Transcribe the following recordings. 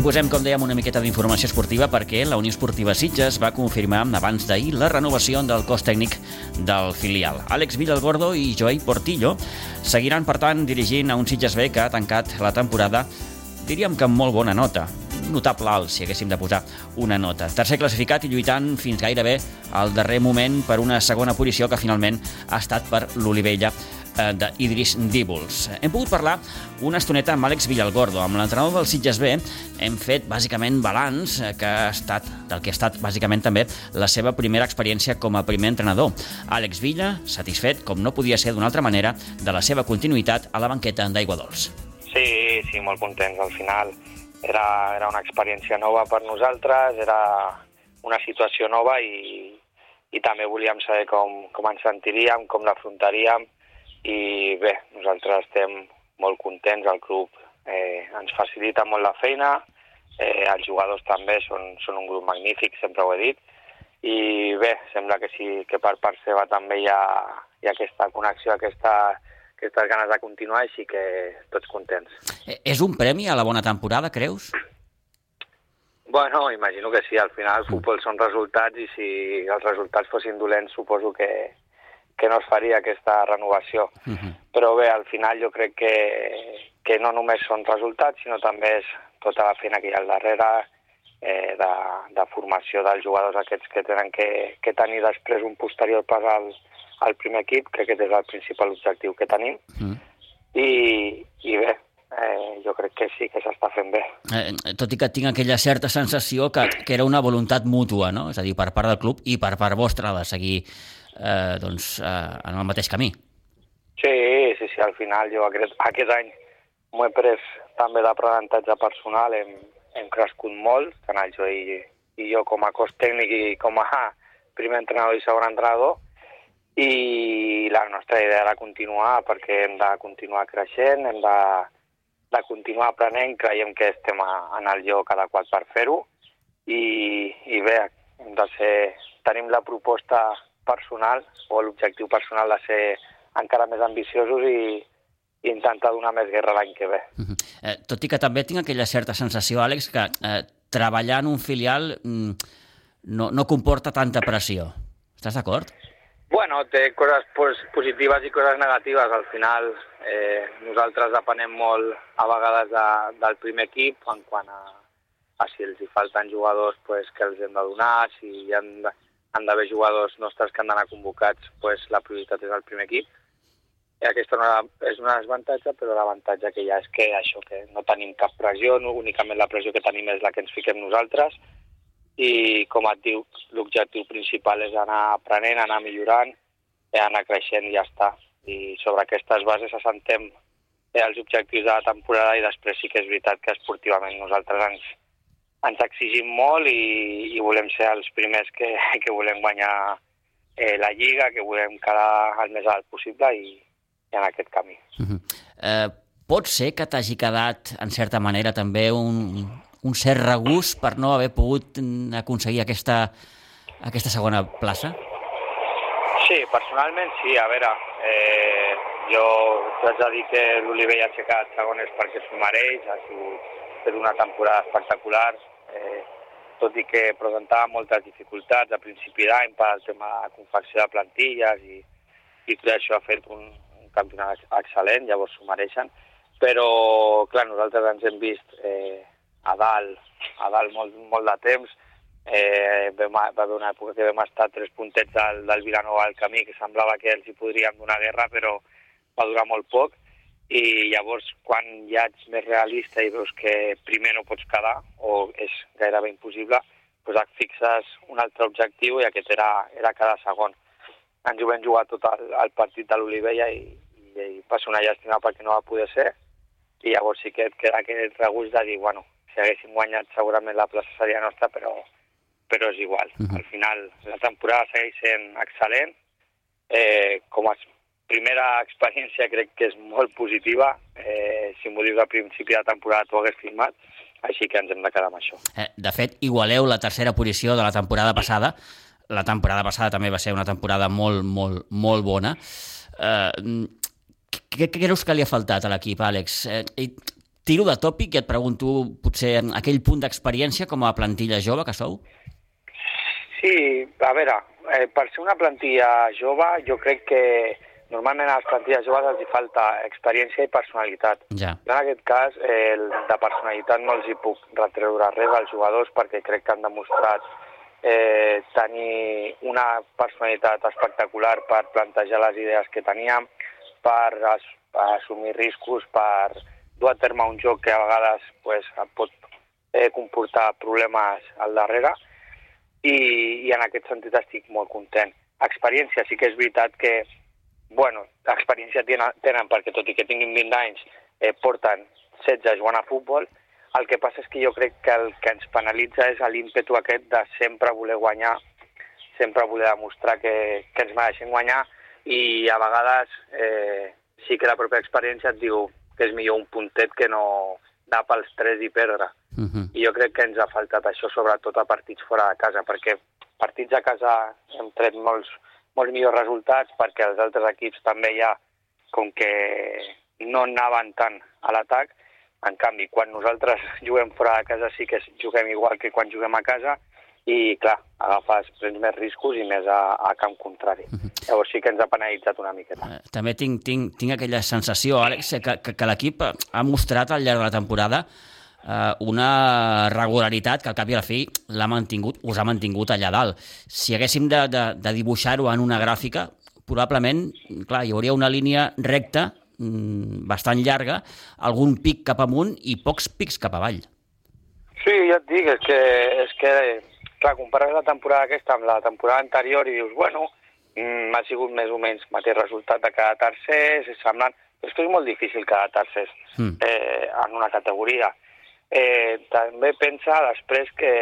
I posem, com dèiem, una miqueta d'informació esportiva perquè la Unió Esportiva Sitges va confirmar abans d'ahir la renovació del cos tècnic del filial. Àlex Villalgordo i Joey Portillo seguiran, per tant, dirigint a un Sitges B que ha tancat la temporada, diríem que amb molt bona nota notable alt, si haguéssim de posar una nota. Tercer classificat i lluitant fins gairebé al darrer moment per una segona posició que finalment ha estat per l'Olivella d'Idris Díbols. Hem pogut parlar una estoneta amb Àlex Villalgordo, amb l'entrenador del Sitges B. Hem fet bàsicament balanç eh, que ha estat, del que ha estat bàsicament també la seva primera experiència com a primer entrenador. Àlex Villa, satisfet, com no podia ser d'una altra manera, de la seva continuïtat a la banqueta d'Aigua Dols. Sí, sí, molt contents al final era, era una experiència nova per nosaltres, era una situació nova i, i també volíem saber com, com ens sentiríem, com l'afrontaríem i bé, nosaltres estem molt contents, el club eh, ens facilita molt la feina, eh, els jugadors també són, són un grup magnífic, sempre ho he dit, i bé, sembla que sí que per part seva també hi ha, hi ha aquesta connexió, aquesta, aquestes ganes de continuar, així que tots contents. Eh, és un premi a la bona temporada, creus? Bueno, imagino que sí, al final el futbol són resultats i si els resultats fossin dolents suposo que, que no es faria aquesta renovació. Uh -huh. Però bé, al final jo crec que, que no només són resultats, sinó també és tota la feina que hi ha al darrere, eh, de, de formació dels jugadors aquests que tenen que, que tenir després un posterior pas al, al primer equip, que aquest és el principal objectiu que tenim. Uh -huh. I, i bé, eh, jo crec que sí que s'està fent bé. Eh, tot i que tinc aquella certa sensació que, que era una voluntat mútua, no? És a dir, per part del club i per part vostra de seguir eh, doncs, eh, en el mateix camí. Sí, sí, sí, al final jo aquest, aquest any m'ho he pres també d'aprenentatge personal, hem, hem crescut molt, tant el jo i, i jo com a cos tècnic i com a primer entrenador i segon entrenador, i la nostra idea era continuar perquè hem de continuar creixent, hem de, de continuar aprenent, creiem que estem a, en el lloc adequat per fer-ho i, i bé, hem de ser, tenim la proposta personal o l'objectiu personal de ser encara més ambiciosos i, i intentar donar més guerra l'any que ve. Uh -huh. eh, tot i que també tinc aquella certa sensació, Àlex, que eh, treballar en un filial mm, no, no comporta tanta pressió. Estàs d'acord? Bueno, té coses positives i coses negatives. Al final eh, nosaltres depenem molt a vegades de, del primer equip en quant a, a si els hi falten jugadors pues, que els hem de donar, si hi han de, han d'haver jugadors nostres que han d'anar convocats, pues, la prioritat és el primer equip. I aquesta no és una desavantatge, però l'avantatge que hi ha és que això, que no tenim cap pressió, no, únicament la pressió que tenim és la que ens fiquem nosaltres, i com et diu, l'objectiu principal és anar aprenent, anar millorant, eh, anar creixent i ja està. I sobre aquestes bases assentem eh, els objectius de la temporada i després sí que és veritat que esportivament nosaltres ens, ens exigim molt i, i volem ser els primers que, que volem guanyar eh, la Lliga, que volem quedar el més alt possible i, i en aquest camí. Uh -huh. eh, pot ser que t'hagi quedat, en certa manera, també un, un cert regús per no haver pogut aconseguir aquesta, aquesta segona plaça? Sí, personalment sí. A veure, eh, jo t'haig de dir que l'Olivella ha aixecat segon és perquè s'ho mereix, ha sigut una temporada espectacular, tot i que presentava moltes dificultats a principi d'any per al tema de confecció de plantilles i, i tot això ha fet un, un campionat excel·lent, llavors s'ho mereixen, però clar, nosaltres ens hem vist eh, a dalt, a dalt molt, molt de temps. Eh, vam, va haver una època que vam estar tres puntets del, del Vilanova al camí, que semblava que els hi podríem donar guerra, però va durar molt poc. I llavors, quan ja ets més realista i veus que primer no pots quedar, o és gairebé impossible, doncs et fixes un altre objectiu i aquest era, era cada segon. Ens ho vam jugar tot el, el partit de l'Olivella i, i, i va ser una llàstima perquè no va poder ser, i llavors sí que et queda aquest regust de dir, bueno, si haguéssim guanyat segurament la plaça seria nostra, però, però és igual. Uh -huh. Al final la temporada segueix sent excel·lent. Eh, com a primera experiència crec que és molt positiva. Eh, si m'ho dius al principi de la temporada t'ho hagués firmat, així que ens hem de quedar amb això. Eh, de fet, igualeu la tercera posició de la temporada passada. La temporada passada també va ser una temporada molt, molt, molt bona. Eh, què, què creus que li ha faltat a l'equip, Àlex? Eh, tiro de tòpic i et pregunto potser aquell punt d'experiència com a plantilla jove que sou? Sí, a veure, eh, per ser una plantilla jove jo crec que normalment a les plantilles joves els hi falta experiència i personalitat. Ja. En aquest cas, eh, de personalitat no els hi puc retreure res als jugadors perquè crec que han demostrat eh, tenir una personalitat espectacular per plantejar les idees que teníem, per as assumir riscos, per dur a terme un joc que a vegades pues, pot eh, comportar problemes al darrere i, i en aquest sentit estic molt content. Experiència, sí que és veritat que bueno, experiència tenen, tenen perquè tot i que tinguin 20 anys eh, porten 16 jugant a futbol, el que passa és que jo crec que el que ens penalitza és l'ímpetu aquest de sempre voler guanyar, sempre voler demostrar que, que ens mereixem guanyar i a vegades eh, sí que la pròpia experiència et diu que és millor un puntet que no anar pels tres i perdre. Uh -huh. I jo crec que ens ha faltat això sobretot a partits fora de casa, perquè partits a casa hem tret molts, molts millors resultats perquè els altres equips també ja, com que no anaven tant a l'atac, en canvi, quan nosaltres juguem fora de casa sí que juguem igual que quan juguem a casa i, clar, agafes, prens més riscos i més a, a camp contrari. Uh -huh. Llavors sí que ens ha penalitzat una miqueta. Eh, també tinc, tinc, tinc aquella sensació, Àlex, que, que, que l'equip ha mostrat al llarg de la temporada eh, una regularitat que al cap i a la fi l'ha mantingut, us ha mantingut allà dalt. Si haguéssim de, de, de dibuixar-ho en una gràfica, probablement, clar, hi hauria una línia recta mm, bastant llarga, algun pic cap amunt i pocs pics cap avall. Sí, ja et dic, és que, és que clar, compares la temporada aquesta amb la temporada anterior i dius, bueno, mm, ha sigut més o menys mateix resultat de cada tercer, és semblant, però és que és molt difícil cada tercer mm. eh, en una categoria. Eh, també pensa després que,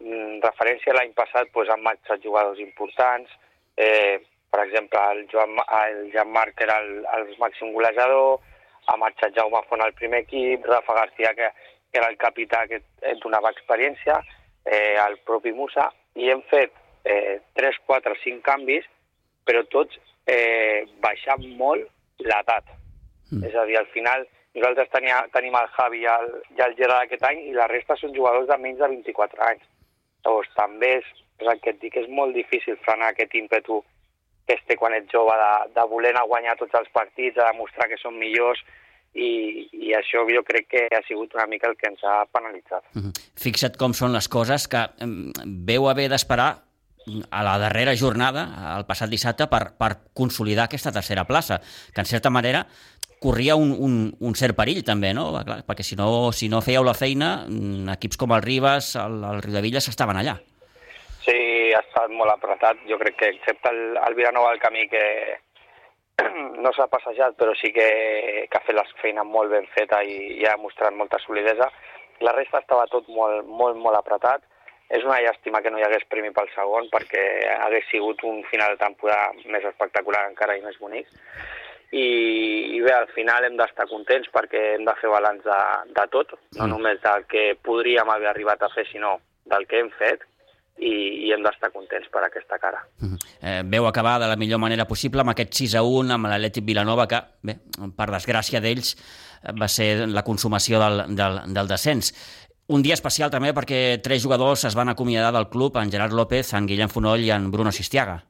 en referència a l'any passat, doncs, han marxat jugadors importants, eh, per exemple, el, Joan, el Jan Marc era el, el màxim golejador, ha marxat Jaume Font al primer equip, Rafa García, que, que era el capità que et donava experiència, eh, el propi Musa, i hem fet eh, 3, 4, 5 canvis, però tots eh, baixant molt l'edat. Mm. És a dir, al final nosaltres tenia, tenim el Javi i el, i el Gerard aquest any i la resta són jugadors de menys de 24 anys. Llavors també és, és el que et dic, és molt difícil frenar aquest ímpetu que es té quan ets jove de, de voler anar a guanyar tots els partits, de demostrar que són millors i, i això jo crec que ha sigut una mica el que ens ha penalitzat. Mm -hmm. Fixa't com són les coses que veu haver d'esperar a la darrera jornada, el passat dissabte, per, per consolidar aquesta tercera plaça, que en certa manera corria un, un, un cert perill també, no? Clar, perquè si no, si no fèieu la feina, mm, equips com el Ribas, el, el Riudevilles estaven allà. Sí, ha estat molt apretat. Jo crec que excepte el, el Vilanova del Camí que, no s'ha passejat, però sí que, que ha fet la feina molt ben feta i, i ha mostrat molta solidesa. La resta estava tot molt, molt, molt apretat. És una llàstima que no hi hagués premi pel segon, perquè hagués sigut un final de temporada més espectacular encara i més bonic. I, i bé, al final hem d'estar contents perquè hem de fer balanç de, de tot, no mm. només del que podríem haver arribat a fer, sinó del que hem fet, i, i hem d'estar contents per aquesta cara. Uh -huh. eh, veu acabar de la millor manera possible amb aquest 6 a 1 amb l'Atlètic Vilanova que, bé, per desgràcia d'ells, va ser la consumació del, del, del descens. Un dia especial també perquè tres jugadors es van acomiadar del club, en Gerard López, en Guillem Fonoll i en Bruno Sistiaga.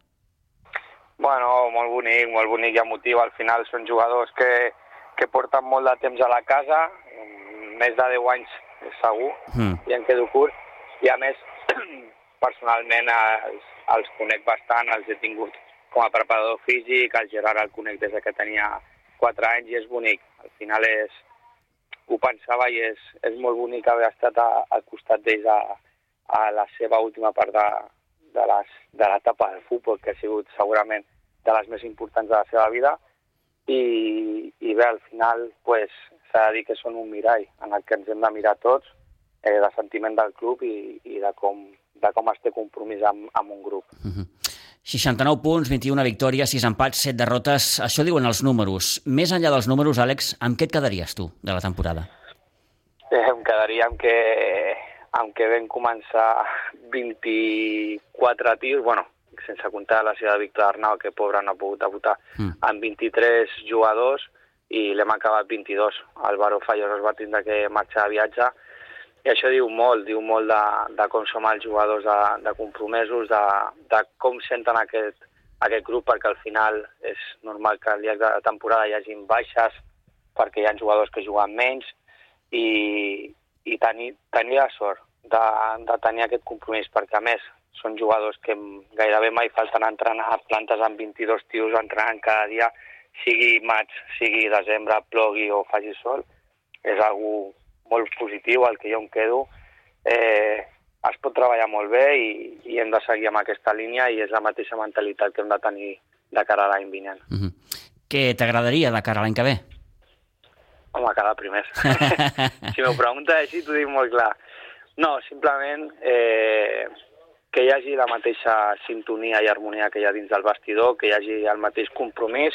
Molt bonic, molt bonic i emotiu. Al final són jugadors que, que porten molt de temps a la casa, més de 10 anys segur, mm. i en quedo curt. I a més, personalment els, els conec bastant, els he tingut com a preparador físic, el Gerard el conec des que tenia 4 anys i és bonic. Al final és, ho pensava i és, és molt bonic haver estat a, al costat d'ells a, a la seva última part de, de l'etapa del futbol, que ha sigut segurament de les més importants de la seva vida, i, i bé, al final pues, s'ha de dir que són un mirall en el que ens hem de mirar tots, eh, de sentiment del club i, i de com de com es té compromís amb, amb un grup. Uh -huh. 69 punts, 21 victòries, 6 empats, 7 derrotes. Això diuen els números. Més enllà dels números, Àlex, amb què et quedaries tu de la temporada? Eh, em quedaria amb que, amb que vam començar 24 tirs, bueno, sense comptar la seva Víctor Arnau, que pobre no ha pogut debutar, mm. amb 23 jugadors, i l'hem acabat 22. El Baró Fallos es va tindre que marxar a viatge i això diu molt, diu molt de, de com som els jugadors de, de compromesos, de, de com senten aquest, aquest grup, perquè al final és normal que al llarg de la temporada hi hagin baixes, perquè hi ha jugadors que juguen menys, i, i tenir, tenir la sort de, de tenir aquest compromís, perquè a més són jugadors que gairebé mai falten entrenar a plantes amb 22 tios entrenant cada dia, sigui maig, sigui desembre, plogui o faci sol, és algú molt positiu al que jo em quedo. Eh, es pot treballar molt bé i, i hem de seguir amb aquesta línia i és la mateixa mentalitat que hem de tenir de cara a l'any vinent. Mm -hmm. Què t'agradaria de cara a l'any que ve? Home, quedar primers. si m'ho preguntes així, t'ho dic molt clar. No, simplement eh, que hi hagi la mateixa sintonia i harmonia que hi ha dins del vestidor, que hi hagi el mateix compromís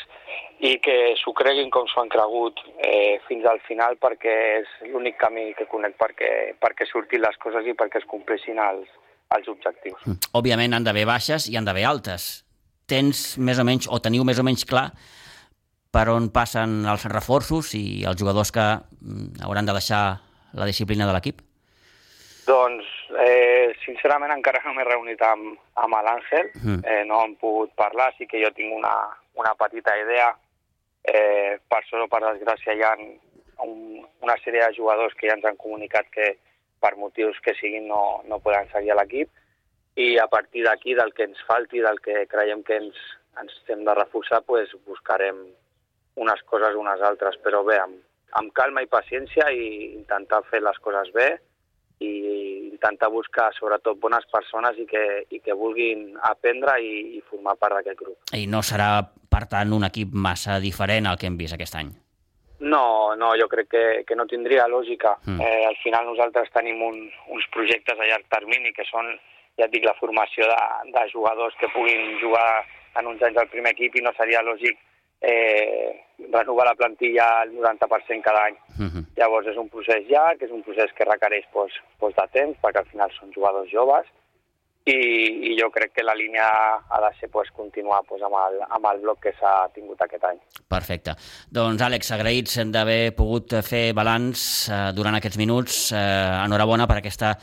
i que s'ho creguin com s'ho han cregut eh, fins al final perquè és l'únic camí que conec perquè, perquè surtin les coses i perquè es compleixin els, els objectius. Mm. Òbviament han d'haver baixes i han d'haver altes. Tens més o menys, o teniu més o menys clar per on passen els reforços i els jugadors que mm, hauran de deixar la disciplina de l'equip? Doncs, sincerament, encara no m'he reunit amb, amb l'Àngel, mm. eh, no hem pogut parlar, sí que jo tinc una, una petita idea. Eh, per sort o per desgràcia hi ha un, una sèrie de jugadors que ja ens han comunicat que per motius que siguin no, no poden seguir a l'equip i a partir d'aquí, del que ens falti, del que creiem que ens, ens hem de reforçar, pues, buscarem unes coses unes altres, però bé, amb, amb calma i paciència i intentar fer les coses bé, i intentar buscar sobretot bones persones i que, i que vulguin aprendre i, i formar part d'aquest grup. I no serà, per tant, un equip massa diferent al que hem vist aquest any? No, no, jo crec que, que no tindria lògica. Mm. Eh, al final nosaltres tenim un, uns projectes a llarg termini que són, ja et dic, la formació de, de jugadors que puguin jugar en uns anys al primer equip i no seria lògic eh, renovar la plantilla al 90% cada any. Uh -huh. Llavors és un procés llarg, és un procés que requereix pues, pues, de temps, perquè al final són jugadors joves, i, i jo crec que la línia ha de ser pues, continuar pues, amb, el, amb el bloc que s'ha tingut aquest any. Perfecte. Doncs Àlex, agraïts d'haver pogut fer balanç eh, durant aquests minuts. Eh, enhorabona per aquesta,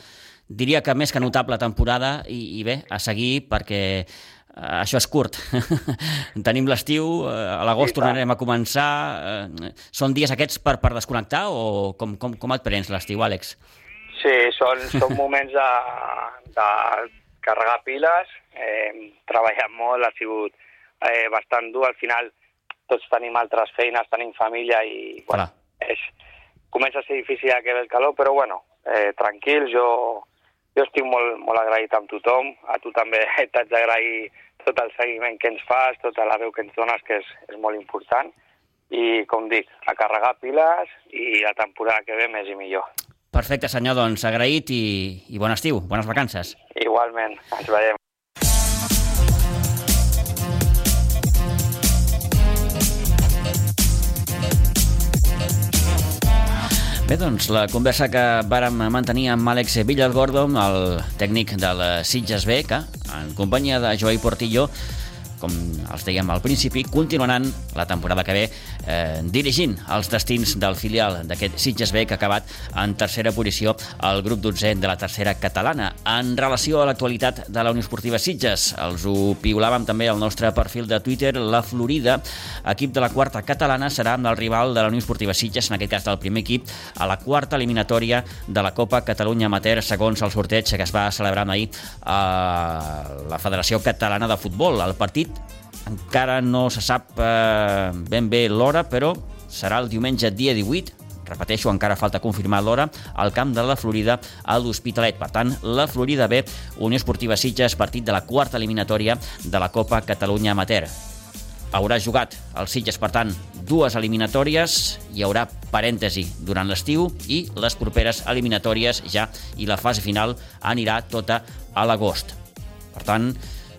diria que més que notable temporada, i, i bé, a seguir perquè això és curt. Tenim l'estiu, uh, a l'agost sí, tornarem a començar. Uh, són dies aquests per, per desconnectar o com, com, com et prens l'estiu, Àlex? Sí, són, són moments de, de carregar piles. Eh, treballat molt, ha sigut eh, bastant dur. Al final tots tenim altres feines, tenim família i bueno, és, comença a ser difícil ja que ve el calor, però bueno, eh, tranquil, jo jo estic molt, molt agraït amb tothom, a tu també t'haig d'agrair tot el seguiment que ens fas, tota la veu que ens dones, que és, és molt important, i, com dic, a carregar piles i la temporada que ve més i millor. Perfecte, senyor, doncs agraït i, i bon estiu, bones vacances. Igualment, ens veiem. Bé, doncs, la conversa que vàrem mantenir amb Àlex Villalgordo, el tècnic del Sitges B, que en companyia de Joey Portillo com els dèiem al principi, continuaran la temporada que ve eh, dirigint els destins del filial d'aquest Sitges B que ha acabat en tercera posició al grup 12 de la tercera catalana. En relació a l'actualitat de la Unió Esportiva Sitges, els ho piulàvem també al nostre perfil de Twitter, la Florida, equip de la quarta catalana, serà el rival de la Unió Esportiva Sitges, en aquest cas del primer equip, a la quarta eliminatòria de la Copa Catalunya Amateur, segons el sorteig que es va celebrar ahir a la Federació Catalana de Futbol. El partit encara no se sap eh, ben bé l'hora, però serà el diumenge dia 18, repeteixo, encara falta confirmar l'hora, al camp de la Florida a l'Hospitalet. Per tant, la Florida B, Unió Esportiva Sitges, partit de la quarta eliminatòria de la Copa Catalunya Amateur. Haurà jugat el Sitges, per tant, dues eliminatòries, hi haurà parèntesi durant l'estiu i les properes eliminatòries ja i la fase final anirà tota a l'agost. Per tant,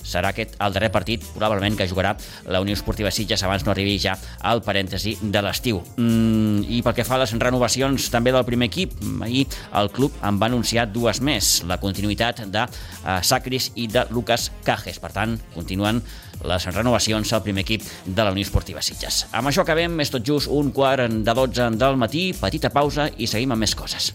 serà aquest el darrer partit, probablement, que jugarà la Unió Esportiva Sitges abans no arribi ja al parèntesi de l'estiu. Mm, I pel que fa a les renovacions també del primer equip, ahir el club en va anunciar dues més, la continuïtat de uh, Sacris i de Lucas Cajes. Per tant, continuen les renovacions al primer equip de la Unió Esportiva Sitges. Amb això acabem, és tot just un quart de 12 del matí, petita pausa i seguim amb més coses.